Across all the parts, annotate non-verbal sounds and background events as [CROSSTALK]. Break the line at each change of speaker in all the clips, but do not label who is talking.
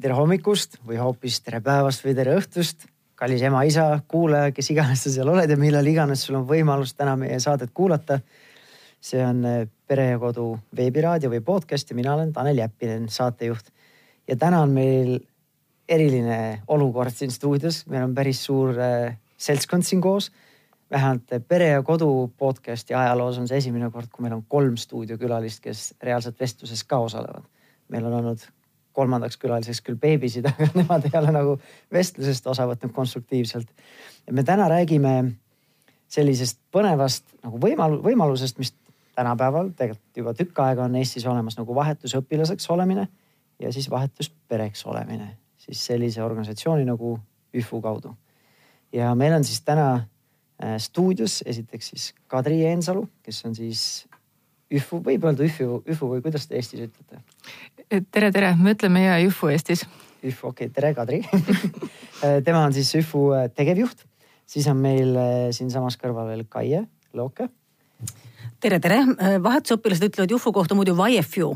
tere hommikust või hoopis tere päevast või tere õhtust. kallis ema-isa, kuulaja, kes iganes sa seal oled ja millal iganes sul on võimalus täna meie saadet kuulata. see on äh, Pere ja Kodu veebiraadio või podcast ja mina olen Tanel Jeppinen, saatejuht. ja täna on meil eriline olukord siin stuudios, meil on päris suur äh, seltskond siin koos vähemalt Pere ja Kodu podcast'i ajaloos on see esimene kord, kui meil on kolm stuudiokülalist, kes reaalselt vestluses ka osalevad. meil on olnud kolmandaks külaliseks küll beebisid, [LAUGHS] aga nemad ei ole nagu vestlusest osa võtnud konstruktiivselt. ja me täna räägime sellisest põnevast nagu võimalu-, võimalusest, mis tänapäeval tegelikult juba tükk aega on Eestis olemas nagu vahetusõpilaseks olemine ja siis vahetuspereks olemine, siis sellise organisatsiooni nagu ÜFU kaudu. ja meil on siis täna Äh, stuudios esiteks siis Kadri Eensalu, kes on siis ÜFU, võib öelda ÜFU, ÜFU või kuidas te Eestis ütlete?
tere, tere, me ütleme ja ÜFU Eestis.
ÜFU, okei okay,, tere Kadri äh, [LAUGHS] tema on siis ÜFU äh, tegevjuht, siis on meil siinsamas kõrval veel Kaie Looke.
tere, tere, vahetusõpilased ütlevad ÜFU kohta muidu YFU.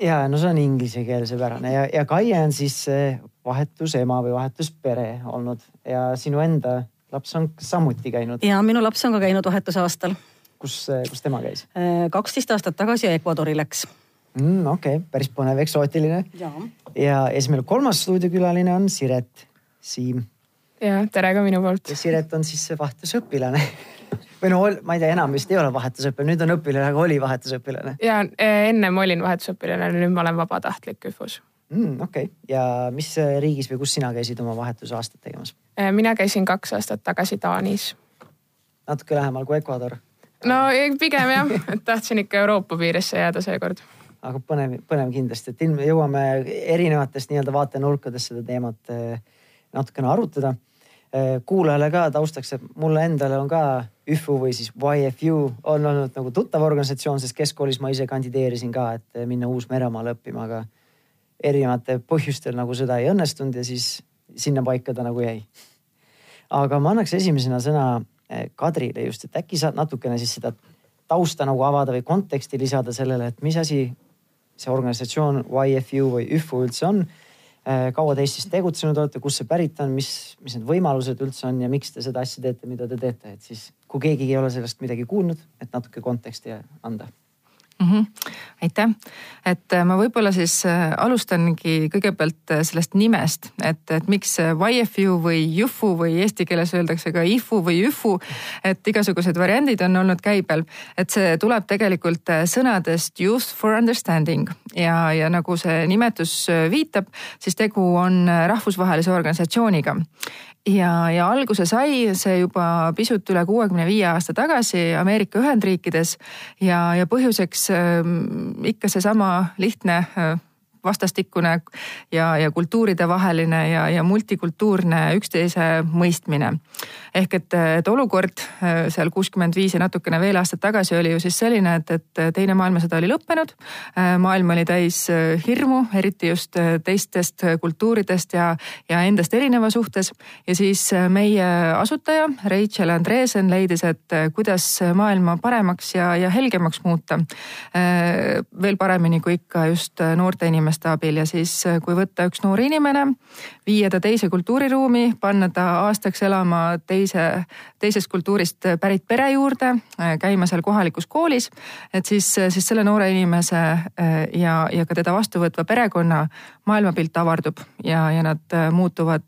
ja no see on inglisekeelsepärane ja, ja Kaie on siis vahetusema või vahetuspere olnud ja sinu enda laps on samuti käinud?
ja minu laps on ka käinud vahetusaastal.
Kus, kus tema käis?
Äh, kaksteist aastat tagasi Ecuadori läks
mm,. okei okay., päris põnev, eksootiline. ja, ja siis meil kolmas stuudiokülaline on Siret Siim.
ja tere ka minu poolt.
ja Siret on siis vahetusõpilane [LAUGHS] või no ma ei tea, enam vist ei ole vahetusõpilane, nüüd on õpilane, aga oli vahetusõpilane.
ja ennem olin vahetusõpilane, nüüd ma olen vabatahtlik ÜFUs
mm,. okei okay., ja mis riigis või kus sina käisid oma vahetusaastat tegemas?
Äh, mina käisin kaks aastat tagasi Taanis.
natuke lähemal kui Ecuador.
No pigem jah, et tahtsin ikka Euroopa piiresse jääda seekord.
aga põnev, põnev kindlasti, et ilm, jõuame erinevatest nii-öelda vaatenurkadest seda teemat äh, natukene arutada. Äh, kuulajale ka taustaks, et mulle endale on ka ÜFU või siis YFU on olnud nagu tuttav organisatsioon, sest keskkoolis ma ise kandideerisin ka, et minna Uus-Meremaale õppima, aga erinevatel põhjustel nagu seda ei õnnestunud ja siis sinnapaika ta nagu jäi. aga ma annaks esimesena sõna eh, Kadrile just, et äkki saad natukene siis seda tausta nagu avada või konteksti lisada sellele, et mis asi see organisatsioon YFU või ÜFU üldse on. Eh, kaua te Eestis tegutsenud olete, kust see pärit on, mis, mis need võimalused üldse on ja miks te seda asja teete, mida te teete, et siis kui keegi ei ole sellest midagi kuulnud, et natuke konteksti anda
mm. -hmm. aitäh, et äh, ma võib-olla siis äh, alustangi kõigepealt äh, sellest nimest, et, et miks YFU või JUFU või eesti keeles öeldakse ka IFU või ÜFU. et igasugused variandid on olnud käibel, et see tuleb tegelikult sõnadest youth for understanding ja, ja nagu see nimetus viitab, siis tegu on rahvusvahelise organisatsiooniga ja, ja alguse sai see juba pisut üle kuuekümne viie aasta tagasi Ameerika Ühendriikides ja, ja põhjuseks ikka seesama lihtne äh, vastastikune ja, ja kultuuridevaheline ja, ja multikultuurne üksteise mõistmine. ehk et, et olukord äh, seal kuuskümmend viis ja natukene veel aastat tagasi oli ju siis selline, et, et teine maailmasõda oli lõppenud. Äh, maailm oli täis äh, hirmu, eriti just teistest kultuuridest ja, ja endast erineva suhtes. ja siis meie asutaja Rachel Andresen leidis, et kuidas maailma paremaks ja, ja helgemaks muuta. veel paremini kui ikka just noorte inimeste inimeste abil ja siis, äh, kui võtta üks noor inimene, viia ta teise kultuuriruumi, panna ta aastaks elama teise, teisest kultuurist pärit pere juurde, äh, käima seal kohalikus koolis. et siis, äh, siis selle noore inimese ja, ja ka teda vastuvõtva perekonna maailmapilt avardub ja, ja nad muutuvad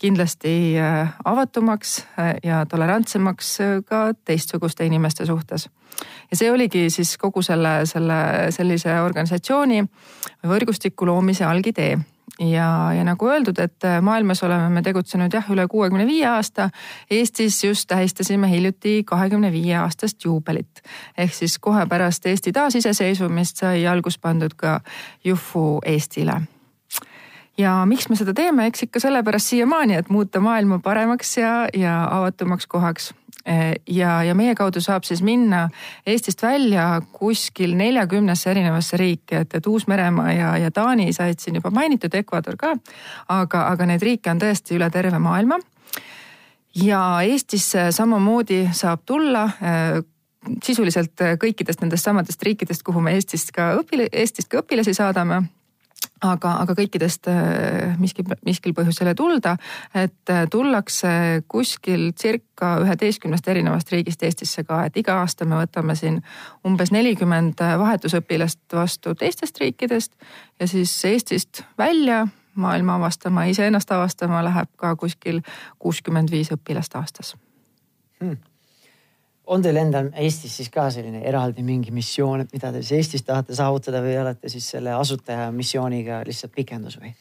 kindlasti avatumaks ja tolerantsemaks ka teistsuguste inimeste suhtes ja see oligi siis kogu selle, selle sellise organisatsiooni võrgustiku loomise algidee ja, ja nagu öeldud, et maailmas oleme me tegutsenud jah, üle kuuekümne viie aasta. Eestis just tähistasime hiljuti kahekümne viie aastast juubelit. ehk siis kohe pärast Eesti taasiseseisvumist sai algus pandud ka Jufu Eestile ja miks me seda teeme, eks ikka sellepärast siiamaani, et muuta maailma paremaks ja, ja avatumaks kohaks Eh, ja, ja meie kaudu saab siis minna Eestist välja kuskil neljakümnesse erinevasse riiki, et, et Uus-Meremaa ja, ja Taani said siin juba mainitud, Ecuador ka. aga, aga neid riike on tõesti üle terve maailma. ja Eestisse samamoodi saab tulla eh, sisuliselt kõikidest nendest samadest riikidest, kuhu me Eestist ka õpil-, Eestist ka õpilasi saadame aga, aga kõikidest äh, miski, miskil põhjusel ei tulda, et äh, tullakse kuskil circa üheteistkümnest erinevast riigist Eestisse ka, et iga aasta me võtame siin umbes nelikümmend vahetusõpilast vastu teistest riikidest ja siis Eestist välja maailma avastama, iseennast avastama läheb ka kuskil kuuskümmend viis õpilast aastas.
Hmm on teil endal Eestis siis ka selline eraldi mingi missioon, et mida te siis Eestis tahate saavutada või olete siis selle asutaja missiooniga lihtsalt pikendus või?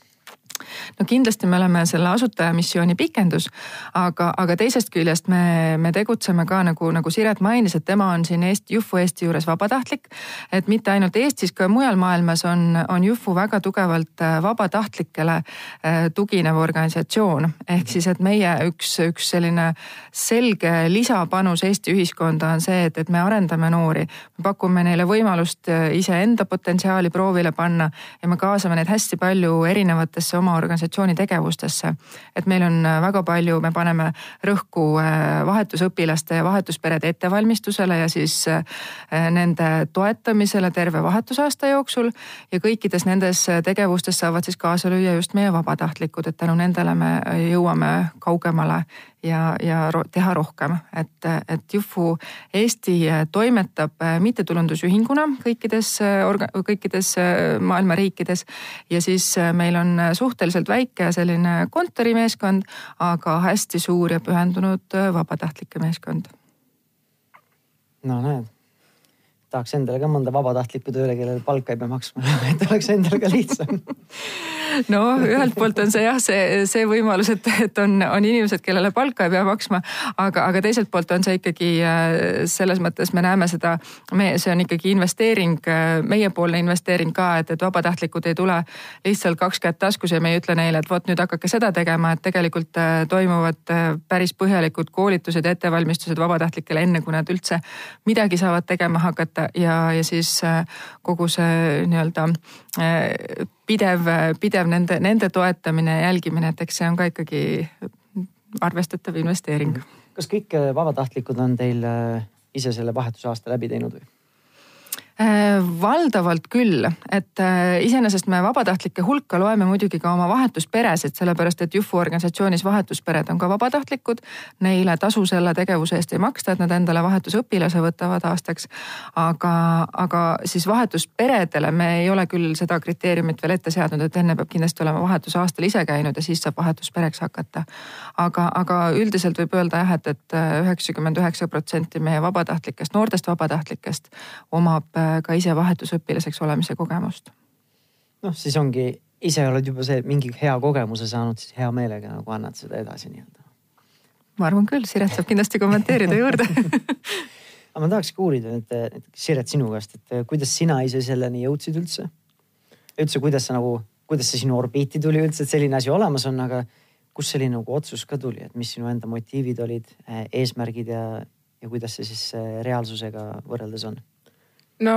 No kindlasti me oleme selle asutaja missiooni pikendus, aga, aga teisest küljest me, me tegutseme ka nagu, nagu Siret mainis, et tema on siin Eesti, Jufu Eesti juures vabatahtlik. et mitte ainult Eestis, ka mujal maailmas on, on Jufu väga tugevalt äh, vabatahtlikele äh, tuginev organisatsioon. ehk siis, et meie üks, üks selline selge lisapanus Eesti ühiskonda on see, et, et me arendame noori. me pakume neile võimalust äh, iseenda potentsiaali proovile panna ja me kaasame neid hästi palju erinevatesse oma organisatsiooni tegevustesse. et meil on äh, väga palju, me paneme rõhku äh, vahetusõpilaste ja vahetusperede ettevalmistusele ja siis äh, nende toetamisele terve vahetusaasta jooksul. ja kõikides nendes tegevustes saavad siis kaasa lüüa just meie vabatahtlikud, et tänu nendele me jõuame kaugemale ja, ja teha rohkem, et, et Jufu Eesti toimetab mittetulundusühinguna kõikides, kõikides maailma riikides. Ja siis meil on suhteliselt väike selline kontorimeeskond, aga hästi suur ja pühendunud vabatahtlike meeskond.
no näed tahaks endale ka mõnda vabatahtlikku tööle, kellele palka ei pea maksma [LAUGHS] et oleks endal ka lihtsam. [LAUGHS]
No ühelt poolt on see jah, see, see võimalus, et, et on, on inimesed, kellele palka ei pea maksma, aga, aga teiselt poolt on see ikkagi äh, selles mõttes me näeme seda, me, see on ikkagi investeering, äh, meiepoolne investeering ka, et, et vabatahtlikud ei tule lihtsalt kaks kätt taskus ja me ei ütle neile, et vot nüüd hakake seda tegema, et tegelikult äh, toimuvad päris põhjalikud koolitused ja ettevalmistused vabatahtlikele, enne kui nad üldse midagi saavad tegema hakata ja, ja siis äh, kogu see nii-öelda äh, pidev, pidev nende, nende toetamine ja jälgimine, et eks see on ka ikkagi arvestatav investeering.
kas kõik äh, vabatahtlikud on teil ise selle vahetusaasta läbi teinud või?
Äh, valdavalt küll, et äh, iseenesest me vabatahtlike hulka loeme muidugi ka oma vahetusperesid, sellepärast et Jufu organisatsioonis vahetuspered on ka vabatahtlikud. Neile tasu selle tegevuse eest ei maksta, et nad endale vahetusõpilase võtavad aastaks. aga, aga siis vahetusperedele me ei ole küll seda kriteeriumit veel ette seadnud, et enne peab kindlasti olema vahetusaastal ise käinud ja siis saab vahetuspereks hakata. aga, aga üldiselt võib öelda jah, et, et üheksakümmend üheksa protsenti meie vabatahtlikest, noortest vabatahtlikest omab ka ise vahetusõpilaseks olemise kogemust.
noh, siis ongi, ise oled juba see mingi hea kogemuse saanud, siis hea meelega nagu annad seda edasi nii-öelda.
ma arvan küll, Siret saab kindlasti kommenteerida juurde [LAUGHS]
aga ma tahakski uurida nüüd, nüüd Siret sinu käest, et kuidas sina ise selleni jõudsid üldse? üldse, kuidas sa nagu, kuidas see sinu orbiiti tuli üldse, et selline asi olemas on, aga kust selline nagu otsus ka tuli, et mis sinu enda motiivid olid, eesmärgid ja, ja kuidas see siis reaalsusega võrreldes on?
No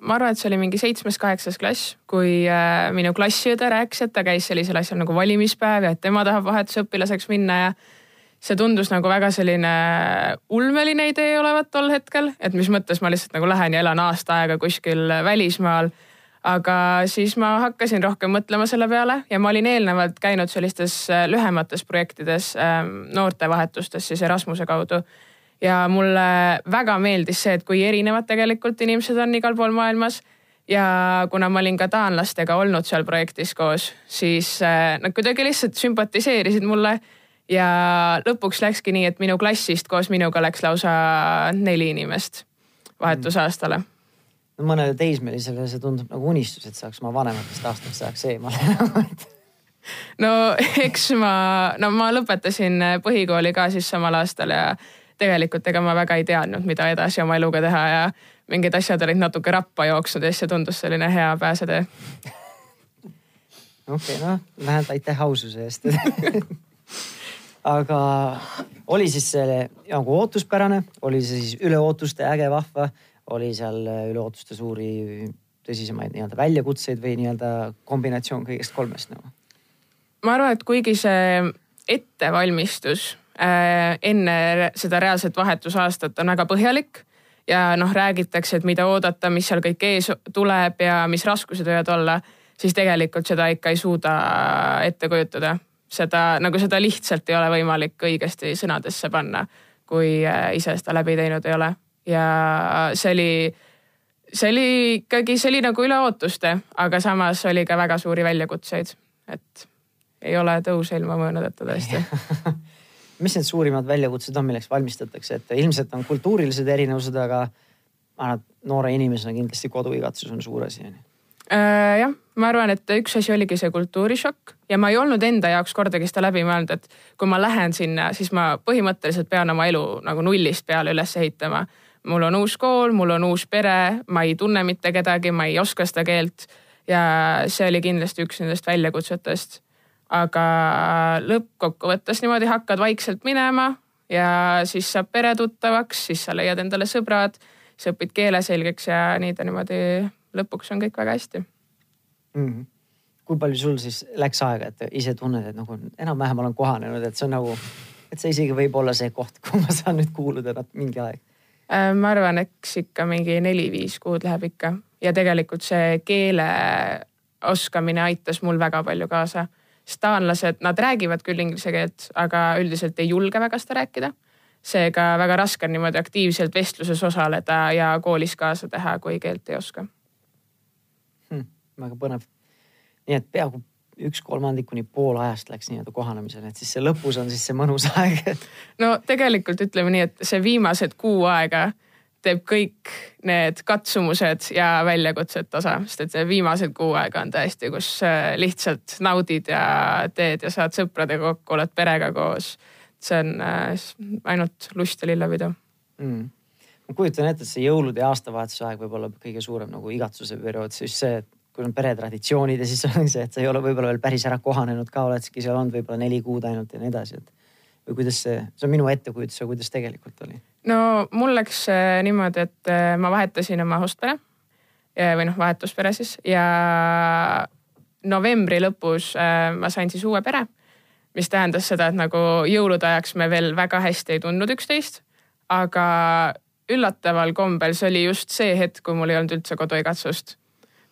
ma arvan, et see oli mingi seitsmes-kaheksas klass, kui äh, minu klassiõde rääkis, et ta käis sellisel asjal nagu valimispäev ja et tema tahab vahetusõpilaseks minna ja see tundus nagu väga selline ulmeline idee olevat tol hetkel, et mis mõttes ma lihtsalt nagu lähen ja elan aasta aega kuskil välismaal. aga siis ma hakkasin rohkem mõtlema selle peale ja ma olin eelnevalt käinud sellistes äh, lühemates projektides, ähm, noortevahetustes siis Erasmuse kaudu ja mulle väga meeldis see, et kui erinevad tegelikult inimesed on igal pool maailmas. ja kuna ma olin ka taanlastega olnud seal projektis koos, siis äh, nad kuidagi lihtsalt sümpatiseerisid mulle. ja lõpuks läkski nii, et minu klassist koos minuga läks lausa neli inimest vahetusaastale
no mõnele teismelisele see tundub nagu unistus, et saaks oma vanematest aastast ajaks eemale [LAUGHS]
no eks ma, no ma lõpetasin põhikooli ka siis samal aastal ja tegelikult ega ma väga ei teadnud, mida edasi oma eluga teha ja mingid asjad olid natuke rappa jooksnud ja siis see tundus selline hea pääsetee. [LAUGHS]
okei okay,, noh vähemalt aitäh aususe eest [LAUGHS] aga oli siis see nagu ootuspärane, oli see siis üle ootuste äge, vahva, oli seal üle ootuste suuri tõsisemaid nii-öelda väljakutseid või nii-öelda kombinatsioon kõigest kolmest nagu?
ma arvan, et kuigi see ettevalmistus enne seda reaalset vahetusaastat on väga põhjalik ja noh, räägitakse, et mida oodata, mis seal kõik ees tuleb ja mis raskused võivad olla. siis tegelikult seda ikka ei suuda ette kujutada. seda nagu seda lihtsalt ei ole võimalik õigesti sõnadesse panna, kui äh, ise seda läbi teinud ei ole. ja see oli, see oli ikkagi, see oli nagu üle ootuste, aga samas oli ka väga suuri väljakutseid, et ei ole tõus ilma mõõnadeta tõesti [LAUGHS]
mis need suurimad väljakutsed on, milleks valmistatakse ette? ilmselt on kultuurilised erinevused, aga arvan, et noore inimesena kindlasti koduigatsus on suur asi, onju
Äh, jah, ma arvan, et üks asi oligi see kultuurishokk ja ma ei olnud enda jaoks kordagi seda läbi mõelnud, et kui ma lähen sinna, siis ma põhimõtteliselt pean oma elu nagu nullist peale üles ehitama. mul on uus kool, mul on uus pere, ma ei tunne mitte kedagi, ma ei oska seda keelt ja see oli kindlasti üks nendest väljakutsetest. Aga lõppkokkuvõttes niimoodi hakkad vaikselt minema ja siis saab pere tuttavaks, siis sa leiad endale sõbrad, siis õpid keele selgeks ja nii ta niimoodi lõpuks on kõik väga hästi
mm. -hmm. kui palju sul siis läks aega, et ise tunned, et nagu enam-vähem olen kohanenud, et see on nagu, et see isegi võib olla see koht, [LAUGHS] kuhu ma saan nüüd kuuluda mingi aeg?
Äh, ma arvan, eks ikka mingi neli-viis kuud läheb ikka ja tegelikult see keele oskamine aitas mul väga palju kaasa. Sest taanlased, nad räägivad küll inglise keelt, aga üldiselt ei julge väga seda rääkida. Seega väga raske on niimoodi aktiivselt vestluses osaleda ja koolis kaasa teha, kui keelt ei oska.
Väga põnev. nii et peaaegu üks kolmandik kuni pool ajast läks nii-öelda kohanemisele, et siis see lõpus on siis see mõnus [LAUGHS] aeg.
No tegelikult ütleme nii, et see viimased kuu aega teeb kõik need katsumused ja väljakutsed tasa, sest et viimased kuu aega on tõesti, kus äh, lihtsalt naudid ja teed ja saad sõpradega kokku, oled perega koos. see on äh, ainult lust ja lillepidu
mm. ma kujutan ette, et see jõulude ja aastavahetuse aeg võib olla kõige suurem nagu igatsuse periood, siis see, kui on peretraditsioonid ja siis on see, et sa ei ole võib-olla veel päris ära kohanenud ka, oledki seal olnud võib-olla neli kuud ainult ja nii edasi, et. Või kuidas see, see on minu ettekujutus, aga kuidas tegelikult oli?
no mul läks äh, niimoodi, et äh, ma vahetasin oma hostpere või noh, vahetuspere siis ja novembri lõpus äh, ma sain siis uue pere. mis tähendas seda, et nagu jõulude ajaks me veel väga hästi ei tundnud üksteist, aga üllataval kombel see oli just see hetk, kui mul ei olnud üldse koduigatsust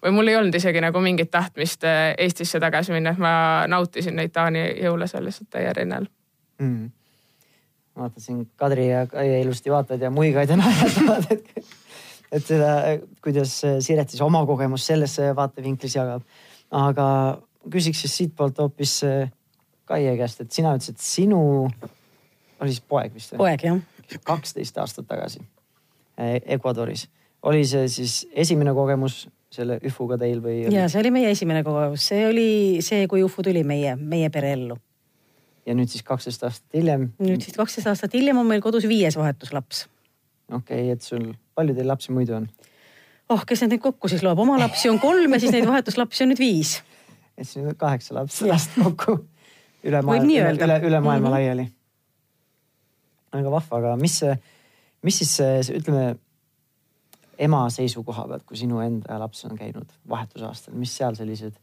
või mul ei olnud isegi nagu mingit tahtmist äh, Eestisse tagasi minna, et ma nautisin neid Taani jõule seal lihtsalt täie rinnal
mm.. vaatan siin Kadri ja Kaie ilusti vaatavad ja muigavad ja naeratavad, [LAUGHS] et, et seda, kuidas Siret siis oma kogemust sellesse vaatevinklis jagab. aga küsiks siis siitpoolt hoopis äh, Kaie käest, et sina ütlesid, et sinu oli siis poeg vist
või? poeg jah.
kaksteist aastat tagasi äh, Ecuadoris oli see siis esimene kogemus selle üfuga teil või
ja see oli meie esimene kogemus, see oli see, kui ufu tuli meie, meie pereellu.
Ja nüüd siis kaksteist aastat hiljem?
nüüd siis kaksteist aastat hiljem on meil kodus viies vahetuslaps.
okei okay,, et sul, palju teil lapsi muidu on?
oh, kes need nüüd kokku siis loeb, oma lapsi on kolm ja siis neid vahetuslapsi on nüüd viis.
et siis on kaheksa last, last kokku üle maailma, üle, üle, üle maailma mm -hmm. laiali. väga vahva, aga mis mis siis see, ütleme ema seisukoha pealt, kui sinu enda laps on käinud vahetusaastal, mis seal sellised,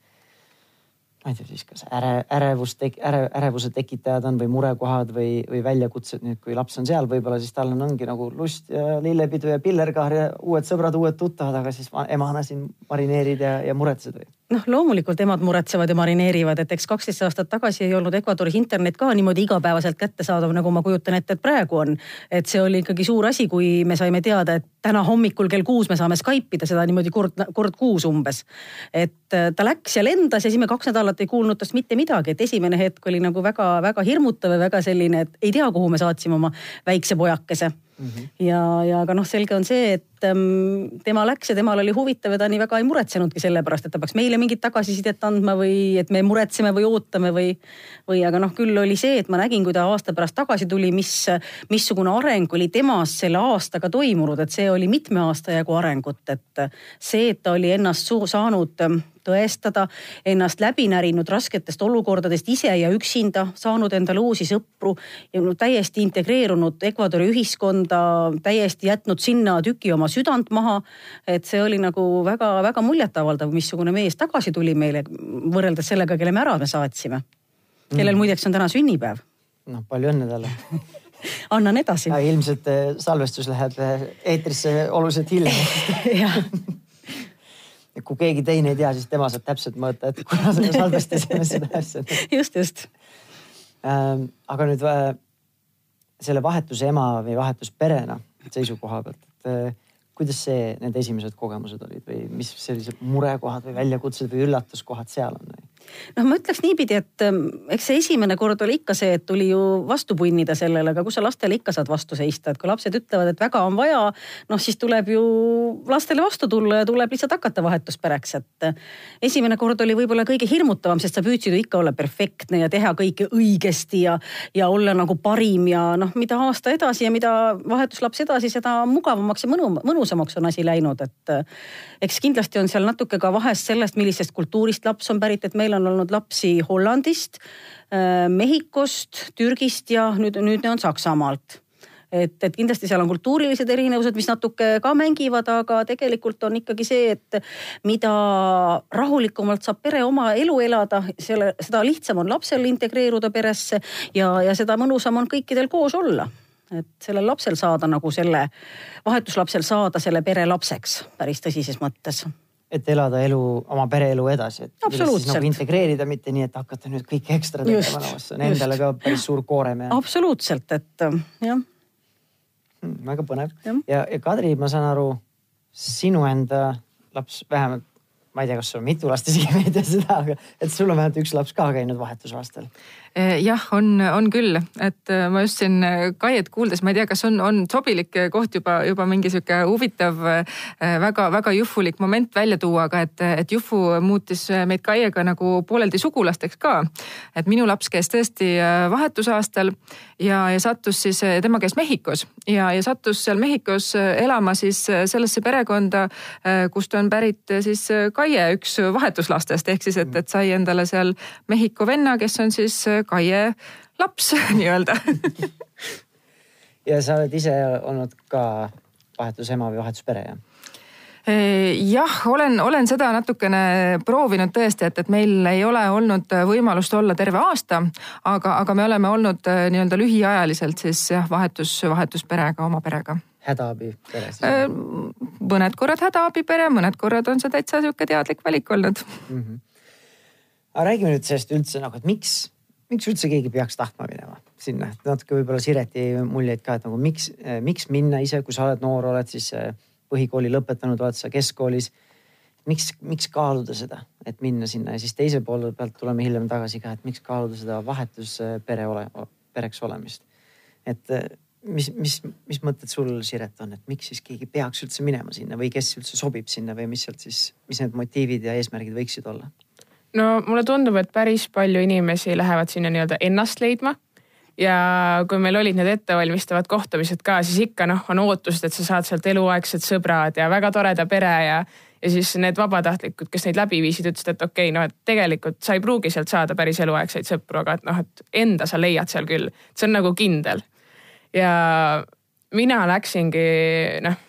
ma ei tea siis kas äre, ärevus, äre, ärevuse tekitajad on või murekohad või, või väljakutsed nüüd, kui laps on seal, võib-olla siis tal on, ongi nagu lust ja lillepidu ja pillerkaar ja uued sõbrad, uued tuttavad, aga siis emana siin marineerid ja, ja muretsed või?
Noh, loomulikult emad muretsevad ja marineerivad, et eks kaksteist aastat tagasi ei olnud Ecuadoris internet ka niimoodi igapäevaselt kättesaadav, nagu ma kujutan ette, et praegu on. et see oli ikkagi suur asi, kui me saime teada, et täna hommikul kell kuus me saame Skype ida seda niimoodi kord, kord kuus umbes. et äh, ta läks ja lendas ja siis me kaks nädalat ei kuulnud tast mitte midagi, et esimene hetk oli nagu väga-väga hirmutav ja väga selline, et ei tea, kuhu me saatsime oma väikse pojakese Mm -hmm. ja, ja aga noh, selge on see, et ähm, tema läks ja temal oli huvitav ja ta nii väga ei muretsenudki selle pärast, et ta peaks meile mingit tagasisidet andma või et me muretseme või ootame või, või aga noh, küll oli see, et ma nägin, kui ta aasta pärast tagasi tuli, mis, missugune areng oli temas selle aastaga toimunud, et see oli mitme aasta jagu arengut, et see, et ta oli ennast saanud tõestada, ennast läbi närinud rasketest olukordadest ise ja üksinda, saanud endale uusi sõpru ja no, täiesti integreerunud Ecuadori ühiskonda, täiesti jätnud sinna tüki oma südant maha. et see oli nagu väga-väga muljetavaldav, missugune mees tagasi tuli meile võrreldes sellega, kelle me ära me saatsime. kellel mm. muideks on täna sünnipäev.
noh, palju õnne talle [LAUGHS]
annan edasi.
ilmselt eh, salvestus läheb eh, eetrisse oluliselt hiljem [LAUGHS]
jah [LAUGHS]
kui keegi teine ei tea, siis tema saab täpselt mõõta, et kuna sa salvestasid [LAUGHS] seda asja.
just, just
ähm,. aga nüüd äh, selle vahetuse ema või vahetusperena seisukoha pealt, et äh, kuidas see, need esimesed kogemused olid või mis sellised murekohad või väljakutsed või üllatuskohad seal on?
Noh, ma ütleks niipidi, et ähm, eks see esimene kord oli ikka see, et tuli ju vastu punnida sellele, aga kus sa lastele ikka saad vastu seista, et kui lapsed ütlevad, et väga on vaja, noh siis tuleb ju lastele vastu tulla ja tuleb lihtsalt hakata vahetuspereks, et äh, esimene kord oli võib-olla kõige hirmutavam, sest sa püüdsid ju ikka olla perfektne ja teha kõike õigesti ja, ja olla nagu parim ja noh, mida aasta edasi ja mida vahetuslaps edasi, seda mugavamaks ja mõnu, mõnusamaks on asi läinud, et äh, eks kindlasti on seal natuke ka vahest sellest, millisest kultuurist laps on pärit, et meil on olnud lapsi Hollandist, äh, Mehhikost, Türgist ja nüüd, nüüd on Saksamaalt et, et kindlasti seal on kultuurilised erinevused, mis natuke ka mängivad, aga tegelikult on ikkagi see, et mida rahulikumalt saab pere oma elu elada, selle, seda lihtsam on lapsel integreeruda peresse ja, ja seda mõnusam on kõikidel koos olla. et sellel lapsel saada nagu selle, vahetuslapsel saada selle pere lapseks päris tõsises mõttes
et elada elu, oma pereelu edasi, et
siis
nagu integreerida, mitte nii, et hakata nüüd kõike ekstra tegema, no see on endale ka päris suur koorem
ja. absoluutselt, et jah.
Hmm,. väga põnev. Ja, ja, ja Kadri, ma saan aru, sinu enda laps vähemalt ma ei tea, kas sul on mitu last isegi, ma ei tea seda, aga et sul on vähemalt üks laps ka käinud vahetusaastal
jah, on, on küll, et eh, ma just siin eh, Kaiet kuuldes, ma ei tea, kas on, on sobilik koht juba, juba mingi sihuke huvitav väga-väga juhfulik moment välja tuua, aga et, et Juhfu muutis meid Kaiega nagu pooleldi sugulasteks ka. et minu laps käis tõesti vahetusaastal ja, ja sattus siis, tema käis Mehhikos. Ja, ja sattus seal Mehhikos elama siis sellesse perekonda, kust on pärit siis Kaie, üks vahetuslastest, ehk siis, et, et sai endale seal Mehhiko venna, kes on siis Kaie laps [LAUGHS] nii-öelda
ja sa oled ise olnud ka vahetusema või vahetuspere jah?
jah, olen, olen seda natukene proovinud tõesti, et, et meil ei ole olnud võimalust olla terve aasta, aga, aga me oleme olnud äh, nii-öelda lühiajaliselt siis jah, vahetus, vahetusperega, oma perega
hädaabipere siis?
Äh, mõned korrad hädaabipere, mõned korrad on see täitsa sihuke teadlik valik olnud mm. -hmm.
aga räägime nüüd sellest üldse nagu, et miks miks üldse keegi peaks tahtma minema sinna, natuke võib-olla Sireti muljeid ka, et nagu miks, eh, miks minna ise, kui sa oled noor, oled siis eh, põhikooli lõpetanud, oled sa keskkoolis. miks, miks kaaluda seda, et minna sinna ja siis teise poole pealt tuleme hiljem tagasi ka, et miks kaaluda seda vahetuspere ole, pereks olemist. et eh, mis, mis, mis mõtted sul, Siret, on, et miks siis keegi peaks üldse minema sinna või kes üldse sobib sinna või mis sealt siis, mis need motiivid ja eesmärgid võiksid olla?
No mulle tundub, et päris palju inimesi lähevad sinna nii-öelda ennast leidma. ja kui meil olid need ettevalmistavad kohtumised ka, siis ikka noh, on ootused, et sa saad sealt eluaegsed sõbrad ja väga toreda pere ja, ja siis need vabatahtlikud, kes neid läbi viisid, ütlesid, et okei okay,, no et tegelikult sa ei pruugi sealt saada päris eluaegseid sõpru, aga et noh, et enda sa leiad seal küll, see on nagu kindel. ja mina läksingi noh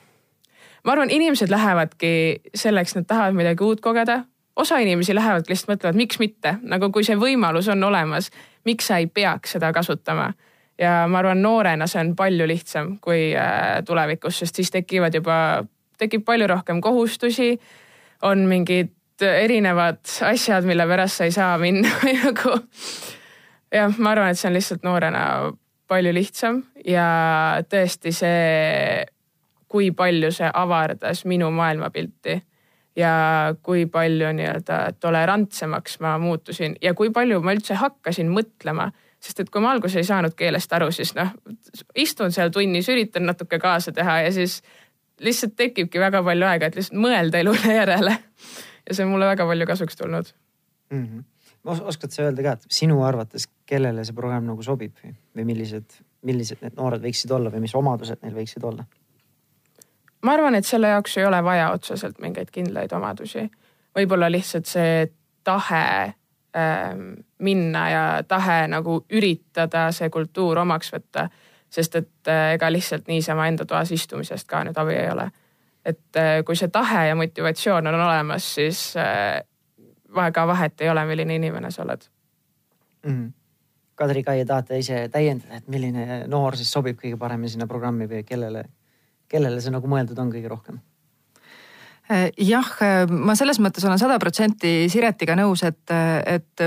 ma arvan, inimesed lähevadki selleks, nad tahavad midagi uut kogeda, osa inimesi lähevadki lihtsalt mõtlevad, miks mitte, nagu kui see võimalus on olemas, miks sa ei peaks seda kasutama. ja ma arvan, noorena see on palju lihtsam kui äh, tulevikus, sest siis tekivad juba, tekib palju rohkem kohustusi. on mingid erinevad asjad, mille pärast sa ei saa minna [LAUGHS] nagu. jah, ma arvan, et see on lihtsalt noorena palju lihtsam ja tõesti see, kui palju see avardas minu maailmapilti ja kui palju nii-öelda tolerantsemaks ma muutusin ja kui palju ma üldse hakkasin mõtlema sest et kui ma alguses ei saanud keelest aru, siis noh, istun seal tunnis, üritan natuke kaasa teha ja siis lihtsalt tekibki väga palju aega, et lihtsalt mõelda elule järele. ja see on mulle väga palju kasuks tulnud
mm. -hmm. oskad sa öelda ka, et sinu arvates, kellele see programm nagu sobib või, millised, millised need noored võiksid olla või mis omadused neil võiksid olla?
Ma arvan, et selle jaoks ei ole vaja otseselt mingeid kindlaid omadusi. võib-olla lihtsalt see tahe ähm, minna ja tahe nagu üritada see kultuur omaks võtta. sest et äh, ega lihtsalt niisama enda toas istumisest ka nüüd abi ei ole. et äh, kui see tahe ja motivatsioon on olemas, siis äh, väga vahet ei ole, milline inimene sa oled
mm. -hmm. Kadri Kai, tahate ise täiendada, et milline noor siis sobib kõige paremini sinna programmi või kellele kellele see nagu mõeldud on kõige rohkem?
jah, ma selles mõttes olen sada protsenti Siretiga nõus, et, et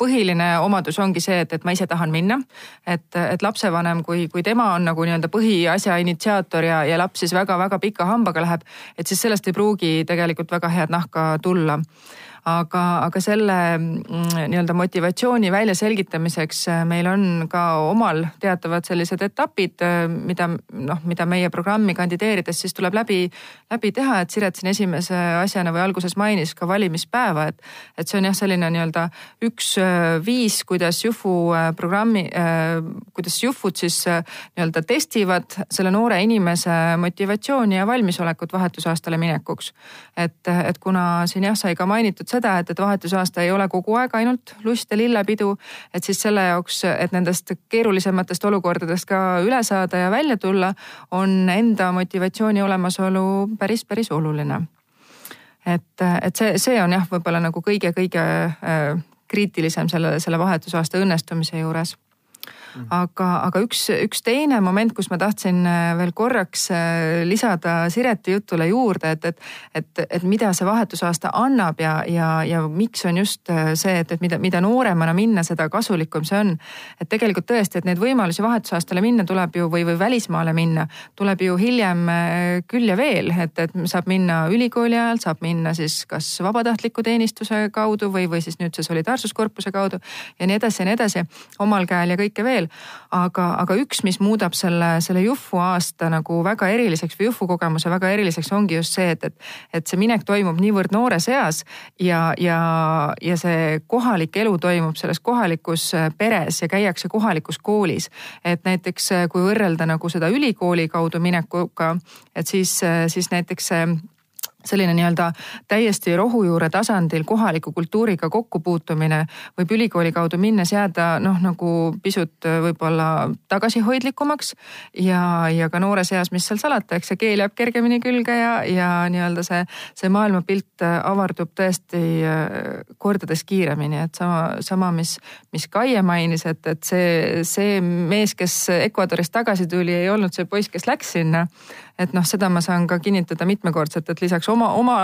põhiline omadus ongi see, et, et ma ise tahan minna. et, et lapsevanem, kui, kui tema on nagu nii-öelda põhiasja initsiaator ja, ja laps siis väga-väga pika hambaga läheb, et siis sellest ei pruugi tegelikult väga head nahka tulla aga, aga selle mm, nii-öelda motivatsiooni väljaselgitamiseks äh, meil on ka omal teatavad sellised etapid, äh, mida noh, mida meie programmi kandideerides siis tuleb läbi, läbi teha, et Siret siin esimese asjana või alguses mainis ka valimispäeva, et, et see on jah, selline nii-öelda üks äh, viis, kuidas Jufu programmi, kuidas Jufud siis nii-öelda testivad selle noore inimese motivatsiooni ja valmisolekut vahetusaastale minekuks. et, et kuna siin jah, sai ka mainitud seda, et, et vahetusaasta ei ole kogu aeg ainult lust ja lillepidu, et siis selle jaoks, et nendest keerulisematest olukordadest ka üle saada ja välja tulla, on enda motivatsiooni olemasolu päris, päris oluline. et, et see, see on jah, võib-olla nagu kõige-kõige äh, kriitilisem selle, selle vahetusaasta õnnestumise juures. Aga, aga üks, üks teine moment, kus ma tahtsin äh, veel korraks äh, lisada Sireti jutule juurde, et, et, et, et mida see vahetusaasta annab ja, ja, ja miks on just äh, see, et, et mida, mida nooremana minna, seda kasulikum see on. et tegelikult tõesti, et neid võimalusi vahetusaastale minna tuleb ju või, või välismaale minna, tuleb ju hiljem küll ja veel, et, et saab minna ülikooli ajal, saab minna siis kas vabatahtliku teenistuse kaudu või, või siis nüüd see solidaarsuskorpuse kaudu ja nii edasi ja nii edasi, omal käel ja kõike veel veel. aga, aga üks, mis muudab selle, selle Jufu aasta nagu väga eriliseks või Jufu kogemuse väga eriliseks, ongi just see, et, et, et see minek toimub niivõrd noores eas ja, ja, ja see kohalik elu toimub selles kohalikus äh, peres ja käiakse kohalikus koolis. et näiteks äh, kui võrrelda nagu seda ülikooli kaudu minekuga, et siis, äh, siis näiteks see selline nii-öelda täiesti rohujuure tasandil kohaliku kultuuriga kokkupuutumine võib ülikooli kaudu minnes jääda noh, nagu pisut võib-olla tagasihoidlikumaks. ja, ja ka noores eas, mis seal salata, eks see keel jääb kergemini külge ja, ja nii-öelda see, see maailmapilt avardub tõesti äh, kordades kiiremini, et sama, sama, mis, mis Kaie mainis, et, et see, see mees, kes Ecuadorist tagasi tuli, ei olnud see poiss, kes läks sinna et noh, seda ma saan ka kinnitada mitmekordselt, et lisaks oma, oma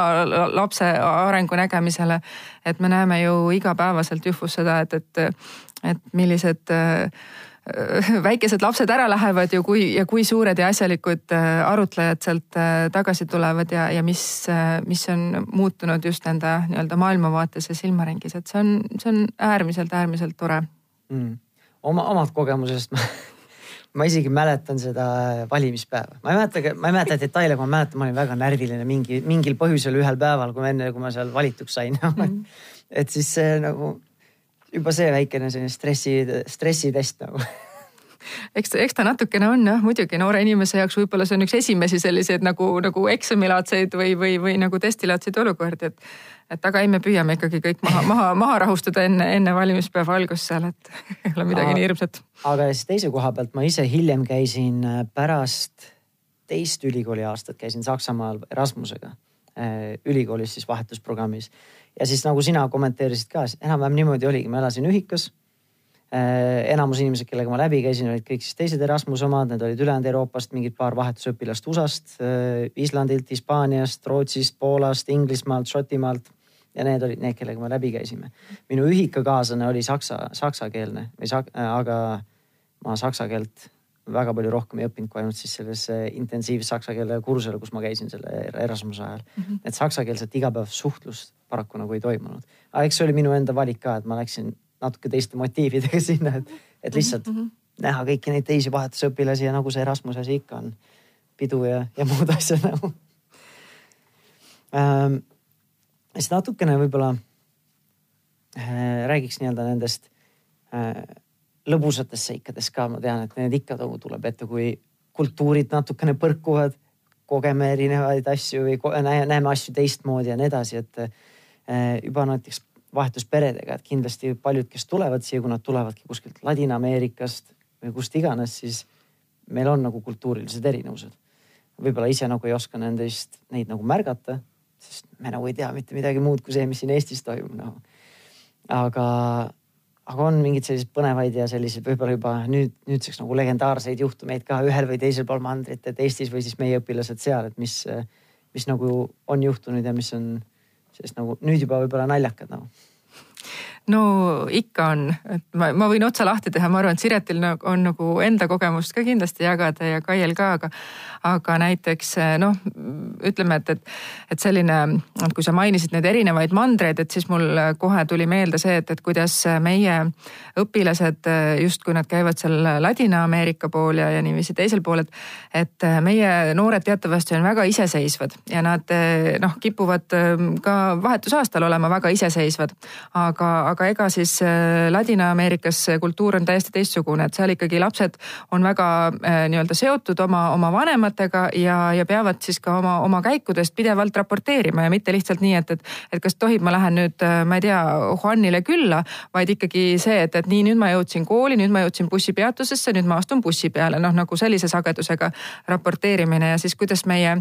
lapse arengu nägemisele, et me näeme ju igapäevaselt Jühvus seda, et, et, et millised äh, väikesed lapsed ära lähevad ju, kui ja kui suured ja asjalikud äh, arutlejad sealt äh, tagasi tulevad ja, ja mis, mis on muutunud just nende nii-öelda maailmavaates ja silmaringis, et see on, see on äärmiselt, äärmiselt tore.
Mm.. oma, omast kogemusest ma [LAUGHS] ma isegi mäletan seda valimispäeva, ma ei mäleta, ma ei mäleta detaile, aga ma mäletan, ma olin väga närviline mingi, mingil põhjusel ühel päeval, kui enne, kui ma seal valituks sain mm. -hmm. [LAUGHS] et siis see nagu juba see väikene selline stressi, stressitest nagu [LAUGHS]
eks, eks ta natukene on jah, muidugi noore inimese jaoks võib-olla see on üks esimesi selliseid nagu, nagu eksamilaadseid või, või, või nagu testilaadseid olukordi, et et aga ei, me püüame ikkagi kõik maha, maha, maha rahustada enne, enne valimispäeva algust seal, et [LAUGHS] ei ole midagi nii hirmsat.
aga siis teise koha pealt ma ise hiljem käisin äh, pärast teist ülikooli aastat käisin Saksamaal Erasmusega äh, ülikoolis siis vahetusprogrammis. ja siis nagu sina kommenteerisid ka, enam-vähem niimoodi oligi, ma elasin ühikas enamus inimesed, kellega ma läbi käisin, olid kõik siis teised Erasmuse omad, need olid ülejäänud Euroopast, mingid paar vahetusõpilast USA-st, Islandilt, Hispaaniast, Rootsist, Poolast, Inglismaalt, Šotimaalt ja need olid need, kellega me läbi käisime. minu ühikakaaslane oli saksa, saksakeelne või sak-, äh, aga ma saksa keelt väga palju rohkem ei õppinud kui ainult siis selles intensiivse saksa keele kursusel, kus ma käisin selle Erasmuse ajal mm. -hmm. et saksakeelset igapäevasuhtlust paraku nagu ei toimunud. aga eks see oli minu enda valik ka, et ma läksin natuke teiste motiividega [LAUGHS] sinna, et, et lihtsalt mm -hmm. näha kõiki neid teisi vahetusõpilasi ja nagu see Erasmuse asi ikka on, pidu ja, ja muud [LAUGHS] asjad nagu ähm, siis natukene võib-olla äh, räägiks nii-öelda nendest äh, lõbusatest seikadest ka, ma tean, et need ikka nagu tuleb ette, kui kultuurid natukene põrkuvad, kogeme erinevaid asju või näeme asju teistmoodi ja nii edasi, et äh, juba näiteks vahetus peredega, et kindlasti paljud, kes tulevad siia, kui nad tulevadki kuskilt Ladina-Ameerikast või kust iganes, siis meil on nagu kultuurilised erinevused. võib-olla ise nagu ei oska nendest, neid nagu märgata sest me nagu ei tea mitte midagi muud kui see, mis siin Eestis toimub nagu. aga, aga on mingeid selliseid põnevaid ja selliseid võib-olla juba nüüd, nüüdseks nagu legendaarseid juhtumeid ka ühel või teisel pool mandrit, et Eestis või siis meie õpilased seal, et mis, mis nagu on juhtunud ja mis on siis nagu nüüd juba võib-olla naljakad nagu
no ikka on, et ma, ma võin otsa lahti teha, ma arvan, et Siretil on nagu enda kogemust ka kindlasti jagada ja Kaiel ka, aga, aga näiteks noh, ütleme, et, et, et selline, kui sa mainisid neid erinevaid mandreid, et siis mul kohe tuli meelde see, et, et kuidas meie õpilased justkui nad käivad seal Ladina-Ameerika pool ja, ja niiviisi teisel pool, et, et meie noored teatavasti on väga iseseisvad ja nad noh, kipuvad ka vahetusaastal olema väga iseseisvad, aga, aga aga ega siis äh, Ladina-Ameerikas kultuur on täiesti teistsugune, et seal ikkagi lapsed on väga äh, nii-öelda seotud oma, oma vanematega ja, ja peavad siis ka oma, oma käikudest pidevalt raporteerima ja mitte lihtsalt nii, et, et, et kas tohib, ma lähen nüüd, äh, ma ei tea, Juanile külla, vaid ikkagi see, et, et nii, nüüd ma jõudsin kooli, nüüd ma jõudsin bussipeatusesse, nüüd ma astun bussi peale, noh nagu sellise sagedusega raporteerimine ja siis kuidas meie,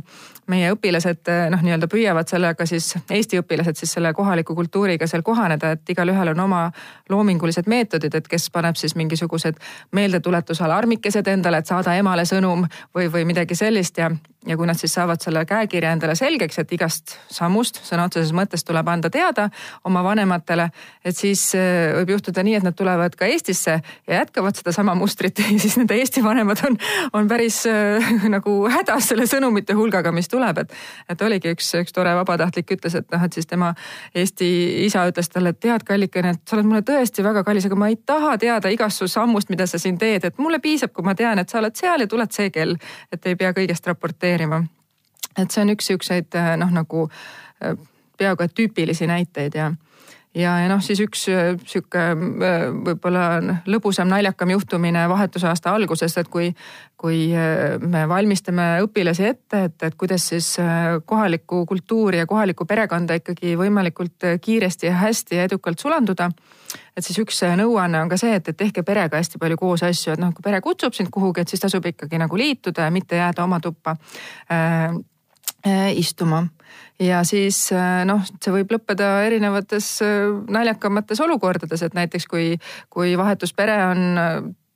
meie õpilased noh, nii-öelda püüavad sellega siis, Eesti õpilased siis selle kohaliku kultuuriga seal kohaneda, et igalühel igalühel on oma loomingulised meetodid, et kes paneb siis mingisugused meeldetuletusalarmikesed endale, et saada emale sõnum või, või midagi sellist ja ja kui nad siis saavad selle käekirja endale selgeks, et igast sammust sõna otseses mõttes tuleb anda teada oma vanematele, et siis äh, võib juhtuda nii, et nad tulevad ka Eestisse ja jätkavad sedasama mustrit [LAUGHS] ja siis nende Eesti vanemad on, on päris äh, [LAUGHS] nagu hädas selle sõnumite hulgaga, mis tuleb, et, et oligi üks, üks tore vabatahtlik ütles, et noh, et siis tema Eesti isa ütles talle, et tead, kallikene, et sa oled mulle tõesti väga kallis, aga ma ei taha teada igast su sammust, mida sa siin teed, et mulle piisab, kui ma tean, et sa oled seal ja tuled see kell, et ei pea kõigest raporteerima. et see on üks siukseid äh, noh, nagu äh, peaaegu et tüüpilisi näiteid ja ja, ja noh, siis üks äh, sihuke võib-olla lõbusam, naljakam juhtumine vahetusaasta alguses, et kui, kui me valmistame õpilasi ette, et, et kuidas siis kohalikku kultuuri ja kohalikku perekonda ikkagi võimalikult kiiresti ja hästi ja edukalt sulanduda. Et siis üks nõuanne on ka see, et, et tehke perega hästi palju koos asju, et noh, kui pere kutsub sind kuhugi, et siis tasub ikkagi nagu liituda ja mitte jääda oma tuppa äh, istuma. Ja siis noh, see võib lõppeda erinevates naljakamates olukordades, et näiteks kui, kui vahetuspere on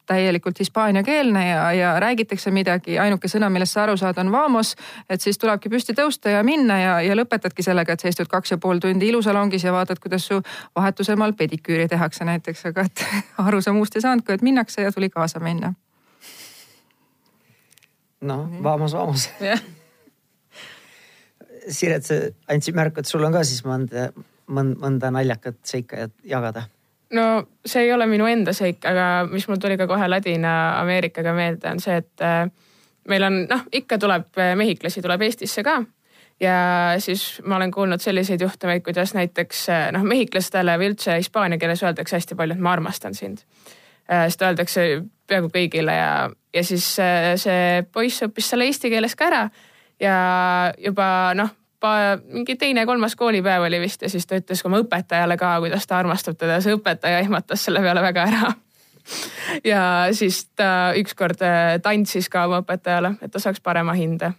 täielikult hispaaniakeelne ja, ja räägitakse midagi, ainuke sõna, millest sa aru saad, on vamos. et siis tulebki püsti tõusta ja minna ja, ja lõpetadki sellega, et sa istud kaks ja pool tundi ilusalongis ja vaatad, kuidas su vahetusemal pediküüri tehakse näiteks, aga et [LAUGHS] aru sa muust ei saanudki, et minnakse ja tuli kaasa minna.
noh, vamos, vamos [LAUGHS] Siret, sa andsid märku, et sul on ka siis mõnda, mõnda naljakat seika jagada
no see ei ole minu enda seik, aga mis mul tuli ka kohe Ladina-Ameerikaga meelde, on see, et äh, meil on noh, ikka tuleb äh, mehhiklasi tuleb Eestisse ka ja siis ma olen kuulnud selliseid juhtumeid, kuidas näiteks äh, noh, mehhiklastele või üldse hispaania keeles öeldakse hästi palju, et ma armastan sind. seda öeldakse peaaegu kõigile ja, ja siis see poiss õppis selle eesti keeles ka ära ja juba noh, mingi teine-kolmas koolipäev oli vist ja siis ta ütles oma õpetajale ka, kuidas ta armastab teda see õpetaja ehmatas selle peale väga ära. [LAUGHS] ja siis ta ükskord äh, tantsis ka oma õpetajale, et ta saaks parema hinde.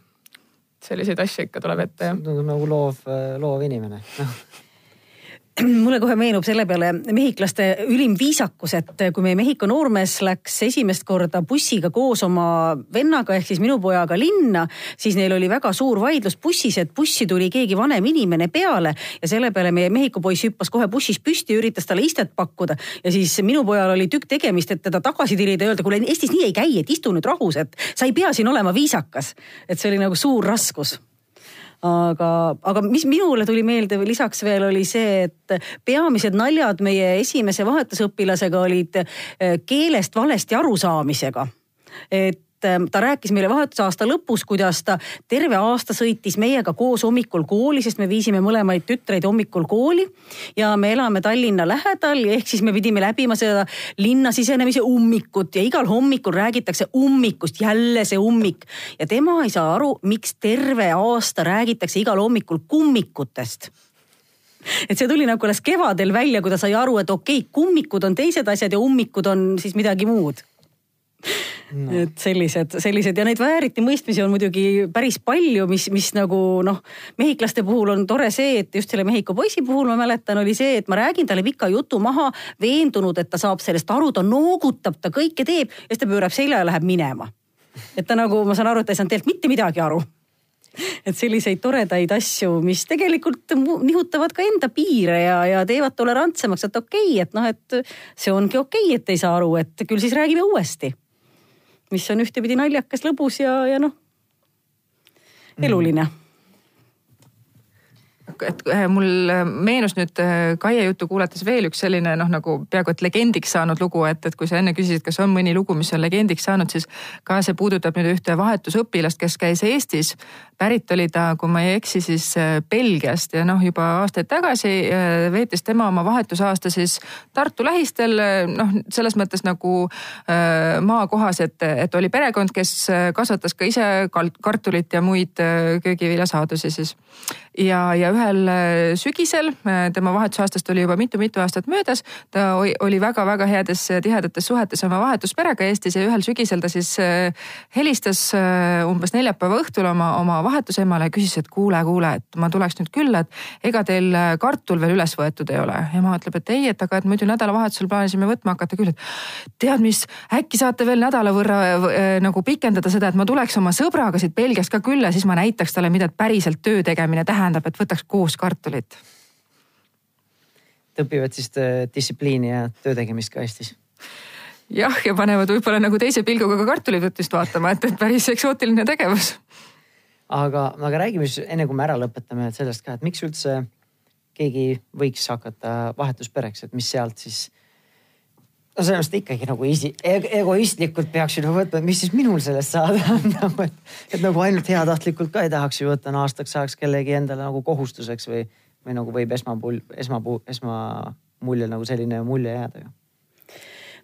selliseid asju ikka tuleb ette jah.
tundub nagu loov, loov inimene [LAUGHS] [CLEARS THROAT]
mulle kohe meenub selle peale mehhiklaste ülim viisakus, et kui meie Mehhiko noormees läks esimest korda bussiga koos oma vennaga ehk siis minu pojaga linna, siis neil oli väga suur vaidlus bussis, et bussi tuli keegi vanem inimene peale ja selle peale meie Mehhiko poiss hüppas kohe bussis püsti ja üritas talle istet pakkuda. ja siis minu pojal oli tükk tegemist, et teda tagasi tirida ja öelda, kuule Eestis nii ei käi, et istu nüüd rahus, et sa ei pea siin olema viisakas. et see oli nagu suur raskus aga, aga mis minule tuli meelde lisaks veel oli see, et peamised naljad meie esimese vahetusõpilasega olid eh, keelest valesti arusaamisega. Et ta rääkis meile vahetusaasta lõpus, kuidas ta terve aasta sõitis meiega koos hommikul kooli, sest me viisime mõlemaid tütreid hommikul kooli. ja me elame Tallinna lähedal, ehk siis me pidime läbima seda linna sisenemise ummikut ja igal hommikul räägitakse ummikust, jälle see ummik. ja tema ei saa aru, miks terve aasta räägitakse igal hommikul kummikutest et see tuli nagu alles kevadel välja, kui ta sai aru, et okei okay,, kummikud on teised asjad ja ummikud on siis midagi muud no.. et sellised, sellised ja neid vääriti mõistmisi on muidugi päris palju, mis, mis nagu noh, mehhiklaste puhul on tore see, et just selle Mehhiko poisi puhul ma mäletan, oli see, et ma räägin talle pika jutu maha, veendunud, et ta saab sellest aru, ta noogutab, ta kõike teeb ja siis ta pöörab selja ja läheb minema. et ta nagu, ma saan aru, et ta ei saanud tegelikult mitte midagi aru et selliseid toredaid asju, mis tegelikult nihutavad ka enda piire ja, ja teevad tolerantsemaks, et okei okay,, et noh, et see ongi okei okay,, et ei saa aru, et küll siis räägime uuesti. Mis on ühtepidi naljakas, lõbus ja, ja noh, eluline. mm
et äh, mul äh, meenus nüüd äh, Kaie juttu kuulates veel üks selline noh, nagu peaaegu et legendiks saanud lugu, et, et kui sa enne küsisid, kas on mõni lugu, mis on legendiks saanud, siis ka see puudutab nüüd ühte vahetusõpilast, kes käis Eestis. pärit oli ta, kui ma ei eksi, siis Belgiast ja noh, juba aastaid tagasi veetis tema oma vahetusaasta siis Tartu lähistel noh, selles mõttes nagu maakohas, et, et oli perekond, kes kasvatas ka ise kartulit ja muid köögiviljasaadusi siis. Ja, ja ühe ühel äh, sügisel, äh, tema vahetusaastast oli juba mitu-mitu aastat möödas, ta oli väga-väga heades tihedates suhetes oma vahetusperega Eestis ja ühel sügisel ta siis äh, helistas umbes neljapäeva õhtul oma, oma vahetusemale ja küsis, et kuule, kuule, et ma tuleks nüüd külla, et ega teil kartul veel üles võetud ei ole. ema ütleb, et ei, et aga et muidu nädalavahetusel plaanisime võtma hakata küll, et tead mis, äkki saate veel nädala võrra nagu pikendada seda, et ma tuleks oma sõbraga siit Belgiast ka külla, siis ma näitaks talle, mida päriselt töö tegemine tähendab, et võtaks koos kartulit.
õpivad siis äh, distsipliini ja töö tegemist ka Eestis
jah, ja panevad võib-olla nagu teise pilguga ka kartulivõtmist vaatama, et, et päris eksootiline tegevus.
aga, aga räägime siis enne kui me ära lõpetame sellest ka, et miks üldse keegi võiks hakata vahetuspereks, et mis sealt siis no mõttes ikkagi nagu isi, egoistlikult peaks ju nagu võtma, et mis siis minul sellest saada [LAUGHS] on nagu, et, et nagu ainult heatahtlikult ka ei tahaks ju võtta no aastaks ajaks kellegi endale nagu kohustuseks või, või nagu võib esmapul-, esmapuu-, esmamuljel nagu selline mulje jääda ju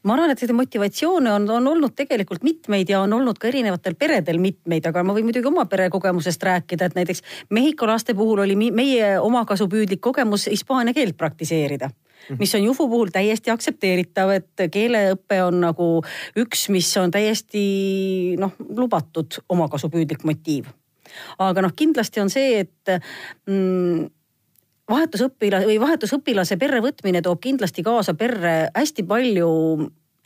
ma arvan, et seda motivatsioone on, on olnud tegelikult mitmeid ja on olnud ka erinevatel peredel mitmeid, aga ma võin muidugi oma perekogemusest rääkida, et näiteks Mehhiko laste puhul oli meie omakasupüüdlik kogemus hispaania keelt praktiseerida. Mis on Jufu puhul täiesti aktsepteeritav, et keeleõpe on nagu üks, mis on täiesti noh, lubatud omakasupüüdlik motiiv. aga noh, kindlasti on see, et mm, vahetusõpilase või vahetusõpilase perre võtmine toob kindlasti kaasa perre hästi palju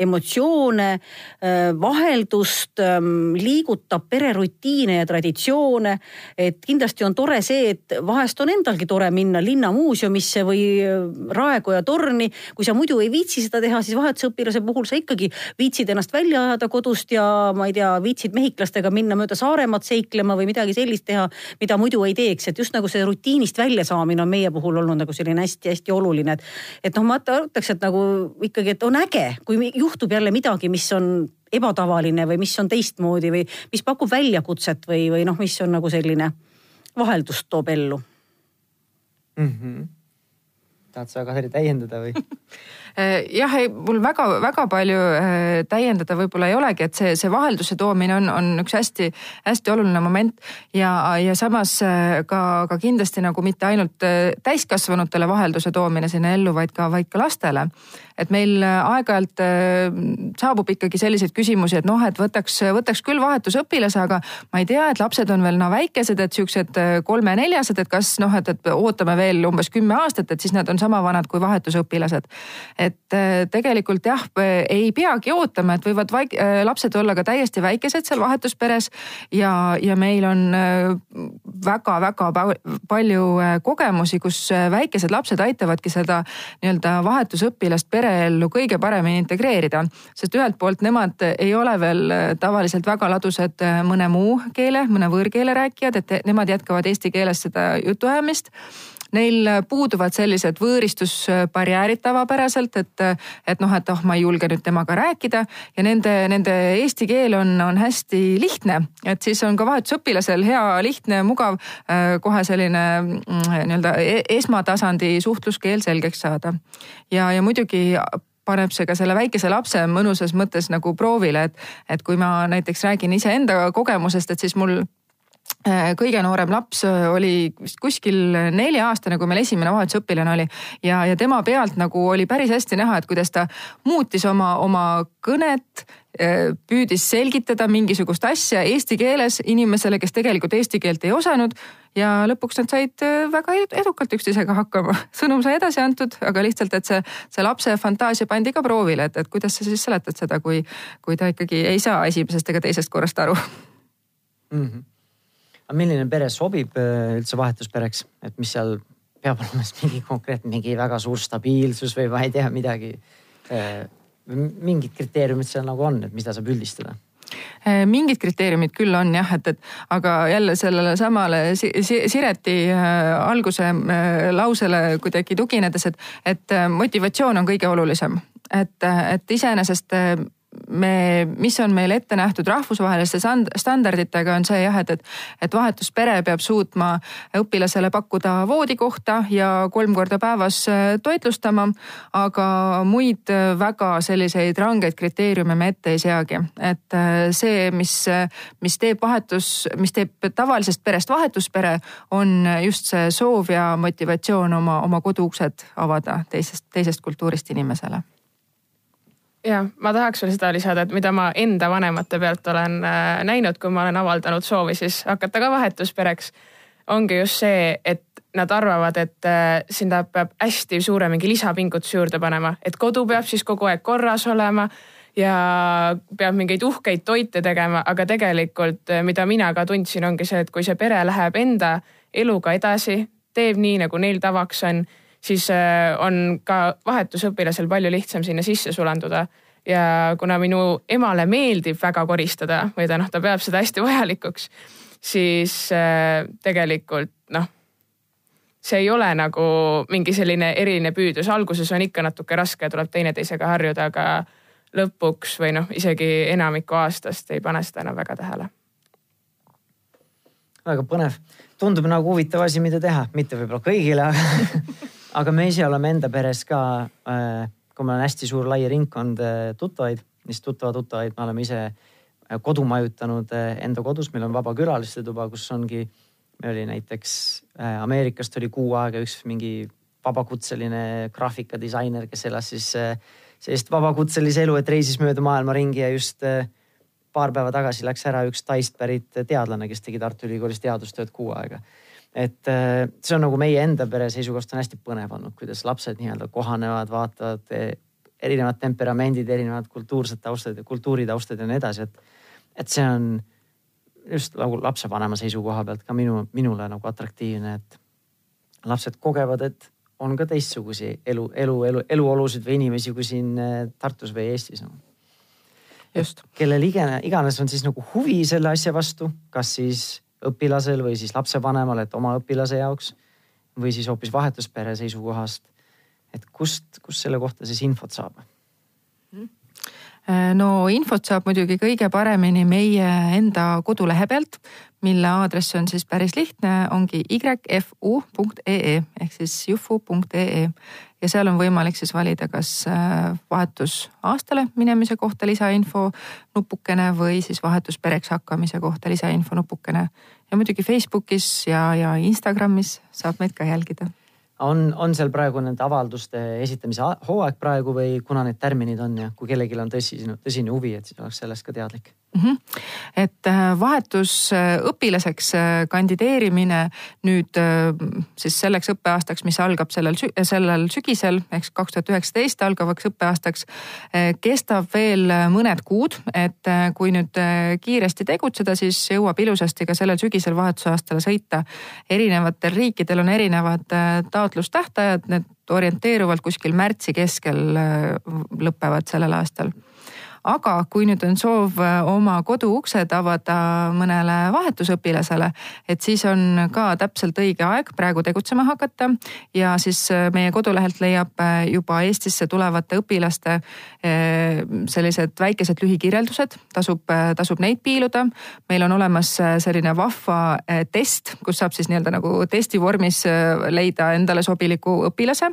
emotsioone, äh, vaheldust, ähm, liigutab pererutiine ja traditsioone. et kindlasti on tore see, et vahest on endalgi tore minna linnamuuseumisse või äh, Raekoja torni. kui sa muidu ei viitsi seda teha, siis vahetusõpilase puhul sa ikkagi viitsid ennast välja ajada kodust ja ma ei tea, viitsid mehhiklastega minna mööda Saaremaad seiklema või midagi sellist teha, mida muidu ei teeks, et just nagu see rutiinist välja saamine on meie puhul olnud nagu selline hästi-hästi oluline, et. et noh, ma ütleks, et nagu ikkagi, et on äge, kui juhtub jälle midagi, mis on ebatavaline või mis on teistmoodi või mis pakub väljakutset või, või noh, mis on nagu selline vaheldust toob ellu
mm. -hmm. tahad sa Kadri täiendada või [LAUGHS]
Äh, jah, ei mul väga-väga palju äh, täiendada võib-olla ei olegi, et see, see vahelduse toomine on, on üks hästi-hästi oluline moment ja, ja samas äh, ka, ka kindlasti nagu mitte ainult täiskasvanutele vahelduse toomine sinna ellu, vaid ka, vaid ka lastele. Et meil aeg-ajalt saabub ikkagi selliseid küsimusi, et noh, et võtaks, võtaks küll vahetusõpilase, aga ma ei tea, et lapsed on veel no väikesed, et siuksed kolme-neljased, et kas noh, et, et ootame veel umbes kümme aastat, et siis nad on sama vanad kui vahetusõpilased. Et äh, tegelikult jah, ei peagi ootama, et võivad vaik, äh, lapsed olla ka täiesti väikesed seal vahetusperes ja, ja meil on väga-väga äh, palju kogemusi, kus väikesed lapsed aitavadki seda nii-öelda vahetusõpilast pereellu kõige paremini integreerida. sest ühelt poolt nemad ei ole veel tavaliselt väga ladusad mõne muu keele, mõne võõrkeele rääkijad, et nemad jätkavad eesti keeles seda jutuajamist neil puuduvad sellised võõristusbarjäärid tavapäraselt, et, et noh, et oh, ma ei julge nüüd temaga rääkida ja nende, nende eesti keel on, on hästi lihtne, et siis on ka vahetusõpilasel hea, lihtne, mugav äh, kohe selline mm, nii-öelda e-, esmatasandi suhtluskeel selgeks saada. ja, ja muidugi paneb see ka selle väikese lapse mõnusas mõttes nagu proovile, et, et kui ma näiteks räägin iseenda kogemusest, et siis mul kõige noorem laps äh, oli vist kuskil nelja-aastane, kui meil esimene vahetusõpilane oli ja, ja tema pealt nagu oli päris hästi näha, et kuidas ta muutis oma, oma kõnet, äh, püüdis selgitada mingisugust asja eesti keeles inimesele, kes tegelikult eesti keelt ei osanud ja lõpuks nad said väga edukalt üksteisega hakkama. [LAUGHS] sõnum sai edasi antud, aga lihtsalt, et see, see lapse fantaasia pandi ka proovile, et, et kuidas sa siis seletad seda, kui, kui ta ikkagi ei saa esimesest ega teisest korrast aru
mm. -hmm aga milline pere sobib äh, üldse vahetuspereks, et mis seal peab [LAUGHS] olema siis mingi konkreetne, mingi väga suur stabiilsus või ma ei tea midagi. Äh, mingid kriteeriumid seal nagu on, et mida saab üldistada
äh, mingid kriteeriumid küll on jah, et, et aga jälle sellele samale Sireti alguse lausele kuidagi tuginedes, et, et motivatsioon on kõige olulisem. et, et iseenesest me, mis on meil ette nähtud rahvusvaheliste standarditega, on see jah, et, et, et vahetuspere peab suutma õpilasele pakkuda voodikohta ja kolm korda päevas äh, toitlustama. aga muid äh, väga selliseid rangeid kriteeriume me ette ei seagi, et äh, see, mis, mis teeb vahetus, mis teeb tavalisest perest vahetuspere, on just see soov ja motivatsioon oma, oma koduuksed avada teisest, teisest kultuurist inimesele
jah, ma tahaks veel seda lisada, et mida ma enda vanemate pealt olen äh, näinud, kui ma olen avaldanud soovi siis hakata ka vahetuspereks, ongi just see, et nad arvavad, et äh, sinna peab hästi suure mingi lisapingutuse juurde panema, et kodu peab siis kogu aeg korras olema ja peab mingeid uhkeid toite tegema, aga tegelikult, äh, mida mina ka tundsin, ongi see, et kui see pere läheb enda eluga edasi, teeb nii, nagu neil tavaks on siis äh, on ka vahetusõpilasel palju lihtsam sinna sisse sulanduda. ja kuna minu emale meeldib väga koristada või ta noh, ta peab seda hästi [LAUGHS] vajalikuks, siis äh, tegelikult noh, see ei ole nagu mingi selline eriline püüdlus, alguses on ikka natuke raske, tuleb teineteisega harjuda, aga lõpuks või noh, isegi enamiku aastast ei pane seda enam väga tähele.
väga põnev, tundub nagu huvitav asi, mida teha, mitte võib-olla kõigile, aga [LAUGHS] aga me ise oleme enda peres ka, äh, kui meil on hästi suur lai ringkond äh, tuttavaid, siis tuttava tuttavaid me oleme ise äh, kodu majutanud enda kodus, meil on vaba külaliste tuba, kus ongi, meil oli näiteks Ameerikast oli kuu aega üks mingi vabakutseline graafikadisainer, kes elas siis sellist vabakutselise elu, et reisis mööda maailma ringi ja just paar päeva tagasi läks ära üks Taist pärit teadlane, kes tegi Tartu Ülikoolis teadustööd kuu aega et äh, see on nagu meie enda pere seisukohast on hästi põnev olnud, kuidas lapsed nii-öelda kohanevad, vaatavad eh, erinevad temperamendid, erinevad kultuursed taustad ja kultuuritaustad ja nii edasi, et, et see on just nagu lapsevanema seisukoha pealt ka minu, minule nagu atraktiivne, et lapsed kogevad, et on ka teistsugusi elu, elu, elu, eluolusid või inimesi kui siin äh, Tartus või Eestis no.. just. kellel igane, iganes on siis nagu huvi selle asja vastu, kas siis õpilasel või siis lapsevanemal, et oma õpilase jaoks või siis hoopis vahetuspere seisukohast. et kust, kust selle kohta siis infot saab?
no infot saab muidugi kõige paremini meie enda kodulehe pealt, mille aadress on siis päris lihtne, ongi yfu.ee ehk siis jufu.ee ja seal on võimalik siis valida, kas äh, vahetusaastale minemise kohta lisainfo nupukene või siis vahetuspereks hakkamise kohta lisainfo nupukene. ja muidugi Facebookis ja, ja Instagramis saab meid ka jälgida
on, on seal praegu nende avalduste esitamise hooaeg praegu või kuna need tärminid on ja kui kellelgi on tõsine, tõsine huvi, et siis oleks sellest ka teadlik mm.
-hmm. et äh, vahetusõpilaseks äh, kandideerimine nüüd äh, siis selleks õppeaastaks, mis algab sellel, sellel sügisel ehk kaks tuhat üheksateist algavaks õppeaastaks, kestab veel mõned kuud, et kui nüüd kiiresti tegutseda, siis jõuab ilusasti ka sellel sügisel vahetusaastale sõita. erinevatel riikidel on erinevad taotlustähtajad, need orienteeruvalt kuskil märtsi keskel lõpevad sellel aastal aga kui nüüd on soov äh, oma koduuksed avada mõnele vahetusõpilasele, et siis on ka täpselt õige aeg praegu tegutsema hakata ja siis äh, meie kodulehelt leiab äh, juba Eestisse tulevate õpilaste sellised väikesed lühikirjeldused, tasub, tasub neid piiluda. meil on olemas selline vahva test, kus saab siis nii-öelda nagu testi vormis leida endale sobiliku õpilase.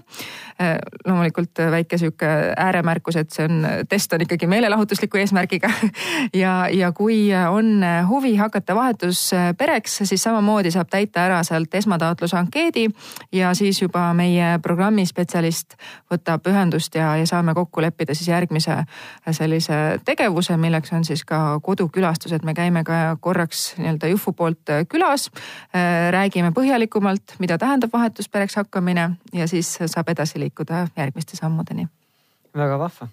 loomulikult väike sihuke ääremärkus, et see on, test on ikkagi meelelahutus meelelahutusliku eesmärgiga. [LAUGHS] ja, ja kui on huvi hakata vahetuspereks, siis samamoodi saab täita ära sealt esmataotluse ankeedi ja siis juba meie programmi spetsialist võtab ühendust ja, ja saame kokku leppida siis järgmise sellise tegevuse, milleks on siis ka kodukülastused. me käime ka korraks nii-öelda Jufu poolt külas, räägime põhjalikumalt, mida tähendab vahetuspereks hakkamine ja siis saab edasi liikuda järgmiste sammudeni.
väga vahva,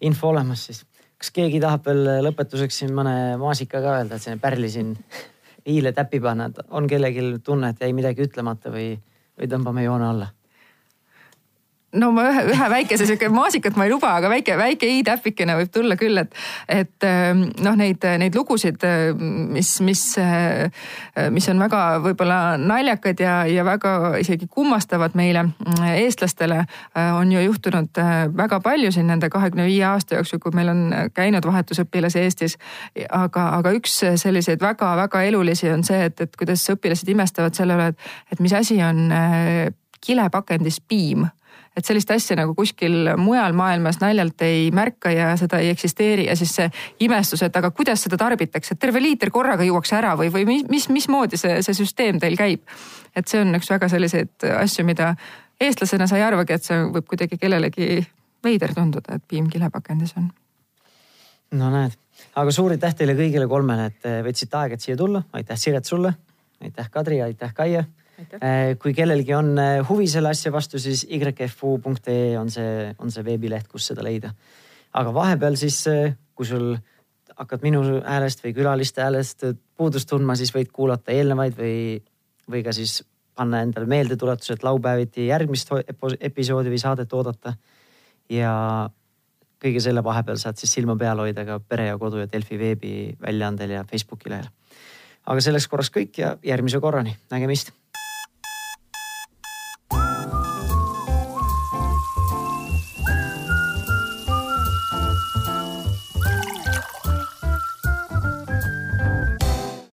info olemas siis kas keegi tahab veel lõpetuseks siin mõne maasika ka öelda, et selline pärli siin i-le täppi panna, et on kellelgi tunne, et jäi midagi ütlemata või, või tõmbame joone alla
no ma ühe, ühe väikese sihuke maasikat ma ei luba, aga väike, väike i-täpikene võib tulla küll, et, et ähm, noh, neid, neid lugusid, mis, mis, mis on väga võib-olla naljakad ja, ja väga isegi kummastavad meile, eestlastele, on ju juhtunud väga palju siin nende kahekümne viie aasta jooksul, kui meil on käinud vahetusõpilasi Eestis. aga, aga üks selliseid väga-väga elulisi on see, et, et kuidas õpilased imestavad selle üle, et, et mis asi on kilepakendis piim et sellist asja nagu kuskil mujal maailmas naljalt ei märka ja seda ei eksisteeri ja siis see imestus, et aga kuidas seda tarbitakse, et terve liiter korraga juuakse ära või, või mis, mis, mismoodi see, see süsteem teil käib. et see on üks väga selliseid asju, mida eestlasena sa ei arvagi, et see võib kuidagi kellelegi veider tunduda, et piim kilepakendis on.
no näed, aga suur aitäh teile kõigile kolmele, et võtsite aega, et siia tulla. aitäh, Siret sulle. aitäh, Kadri, aitäh, Kaie kui kellelgi on äh, huvi selle asja vastu, siis yfu.ee on see, on see veebileht, kus seda leida. aga vahepeal siis, äh, kui sul hakkad minu häälest või külaliste häälest puudust tundma, siis võid kuulata eelnevaid või, või ka siis panna endale meeldetuletuse, et laupäeviti järgmist episoodi või saadet oodata. ja kõige selle vahepeal saad siis silma peal hoida ka Pere ja Kodu ja Delfi veebiväljaandel ja Facebooki lehel. aga selleks korraks kõik ja järgmise korrani, nägemist